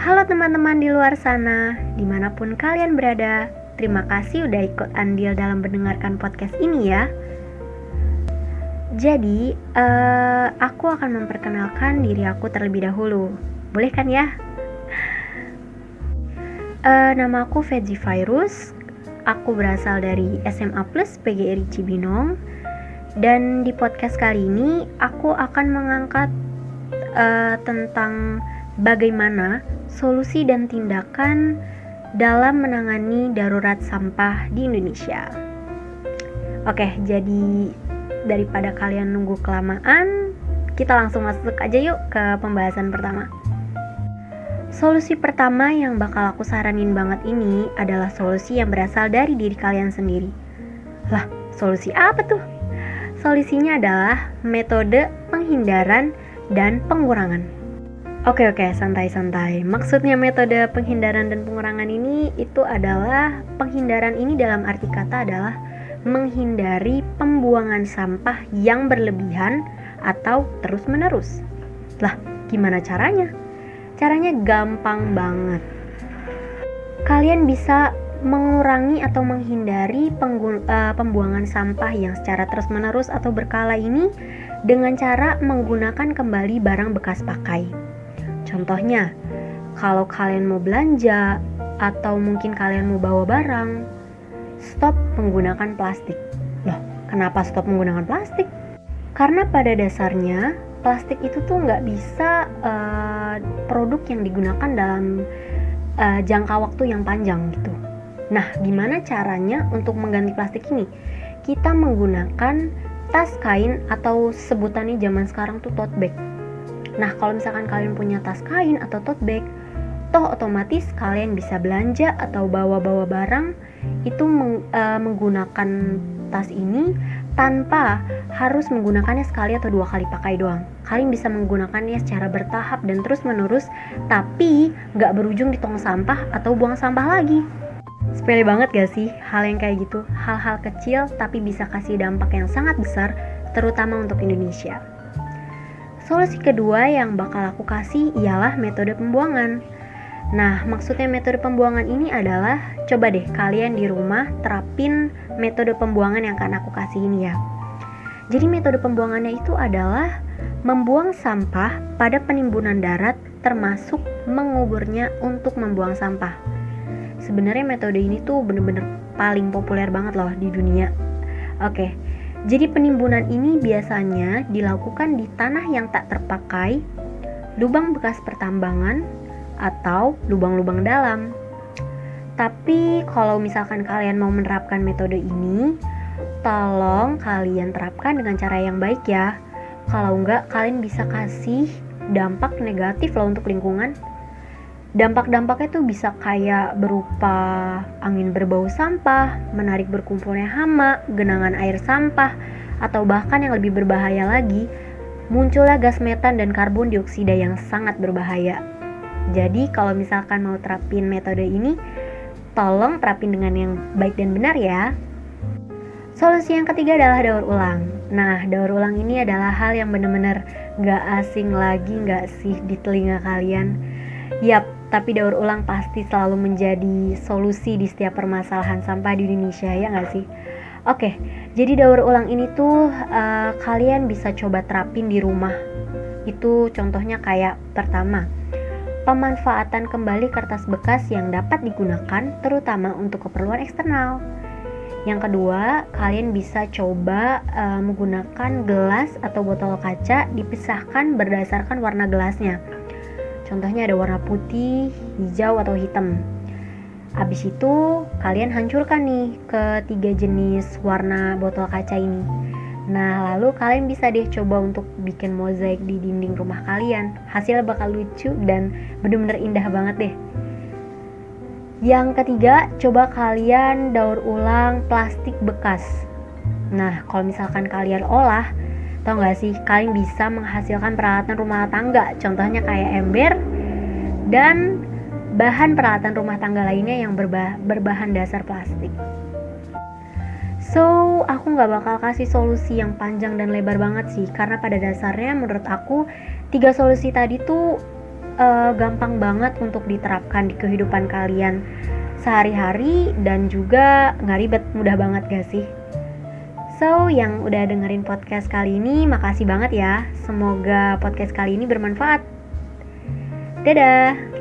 Halo teman-teman di luar sana, di mana pun kalian berada, terima kasih udah ikut andil dalam mendengarkan podcast ini ya. Jadi, uh, aku akan memperkenalkan diri aku terlebih dahulu. Boleh kan ya? Uh, nama aku Veggie Virus. Aku berasal dari SMA Plus PGRI Cibinong. Dan di podcast kali ini, aku akan mengangkat uh, tentang bagaimana solusi dan tindakan dalam menangani darurat sampah di Indonesia. Oke, jadi daripada kalian nunggu kelamaan, kita langsung masuk aja yuk ke pembahasan pertama. Solusi pertama yang bakal aku saranin banget ini adalah solusi yang berasal dari diri kalian sendiri. Lah, solusi apa tuh? Solusinya adalah metode penghindaran dan pengurangan. Oke oke, santai-santai. Maksudnya metode penghindaran dan pengurangan ini itu adalah penghindaran ini dalam arti kata adalah menghindari pembuangan sampah yang berlebihan atau terus-menerus. Lah, gimana caranya? Caranya gampang banget. Kalian bisa mengurangi atau menghindari uh, pembuangan sampah yang secara terus-menerus atau berkala ini dengan cara menggunakan kembali barang bekas pakai. Contohnya, kalau kalian mau belanja atau mungkin kalian mau bawa barang, stop menggunakan plastik. Loh, kenapa stop menggunakan plastik? Karena pada dasarnya plastik itu tuh nggak bisa uh, produk yang digunakan dalam uh, jangka waktu yang panjang gitu. Nah, gimana caranya untuk mengganti plastik ini? Kita menggunakan tas kain atau sebutannya zaman sekarang tuh tote bag. Nah, kalau misalkan kalian punya tas kain atau tote bag, toh otomatis kalian bisa belanja atau bawa-bawa barang itu meng, uh, menggunakan tas ini tanpa harus menggunakannya sekali atau dua kali pakai doang. Kalian bisa menggunakannya secara bertahap dan terus menerus, tapi nggak berujung di tong sampah atau buang sampah lagi. Sepele banget gak sih hal yang kayak gitu? Hal-hal kecil tapi bisa kasih dampak yang sangat besar, terutama untuk Indonesia. Solusi kedua yang bakal aku kasih ialah metode pembuangan. Nah, maksudnya metode pembuangan ini adalah coba deh kalian di rumah terapin metode pembuangan yang akan aku kasih ini ya. Jadi metode pembuangannya itu adalah membuang sampah pada penimbunan darat termasuk menguburnya untuk membuang sampah. Sebenarnya metode ini tuh bener-bener paling populer banget loh di dunia. Oke, jadi penimbunan ini biasanya dilakukan di tanah yang tak terpakai, lubang bekas pertambangan, atau lubang-lubang dalam. Tapi kalau misalkan kalian mau menerapkan metode ini, tolong kalian terapkan dengan cara yang baik ya. Kalau enggak, kalian bisa kasih dampak negatif loh untuk lingkungan. Dampak-dampaknya tuh bisa kayak berupa angin berbau sampah, menarik berkumpulnya hama, genangan air sampah, atau bahkan yang lebih berbahaya lagi, munculnya gas metan dan karbon dioksida yang sangat berbahaya. Jadi kalau misalkan mau terapin metode ini, tolong terapin dengan yang baik dan benar ya. Solusi yang ketiga adalah daur ulang. Nah, daur ulang ini adalah hal yang benar-benar gak asing lagi gak sih di telinga kalian. Yap, tapi daur ulang pasti selalu menjadi solusi di setiap permasalahan sampah di Indonesia ya gak sih? Oke, jadi daur ulang ini tuh uh, kalian bisa coba terapin di rumah. Itu contohnya kayak pertama, pemanfaatan kembali kertas bekas yang dapat digunakan terutama untuk keperluan eksternal. Yang kedua, kalian bisa coba uh, menggunakan gelas atau botol kaca dipisahkan berdasarkan warna gelasnya. Contohnya ada warna putih, hijau atau hitam. Habis itu, kalian hancurkan nih ketiga jenis warna botol kaca ini Nah, lalu kalian bisa deh coba untuk bikin mozaik di dinding rumah kalian. Hasilnya bakal lucu dan bener-bener indah banget deh. Yang ketiga, coba kalian daur ulang plastik bekas. Nah, kalau misalkan kalian olah, tau gak sih, kalian bisa menghasilkan peralatan rumah tangga. Contohnya kayak ember dan bahan peralatan rumah tangga lainnya yang berba berbahan dasar plastik. So, aku nggak bakal kasih solusi yang panjang dan lebar banget sih, karena pada dasarnya menurut aku tiga solusi tadi tuh uh, gampang banget untuk diterapkan di kehidupan kalian sehari-hari dan juga nggak ribet, mudah banget gak sih? So, yang udah dengerin podcast kali ini, makasih banget ya. Semoga podcast kali ini bermanfaat. Dadah!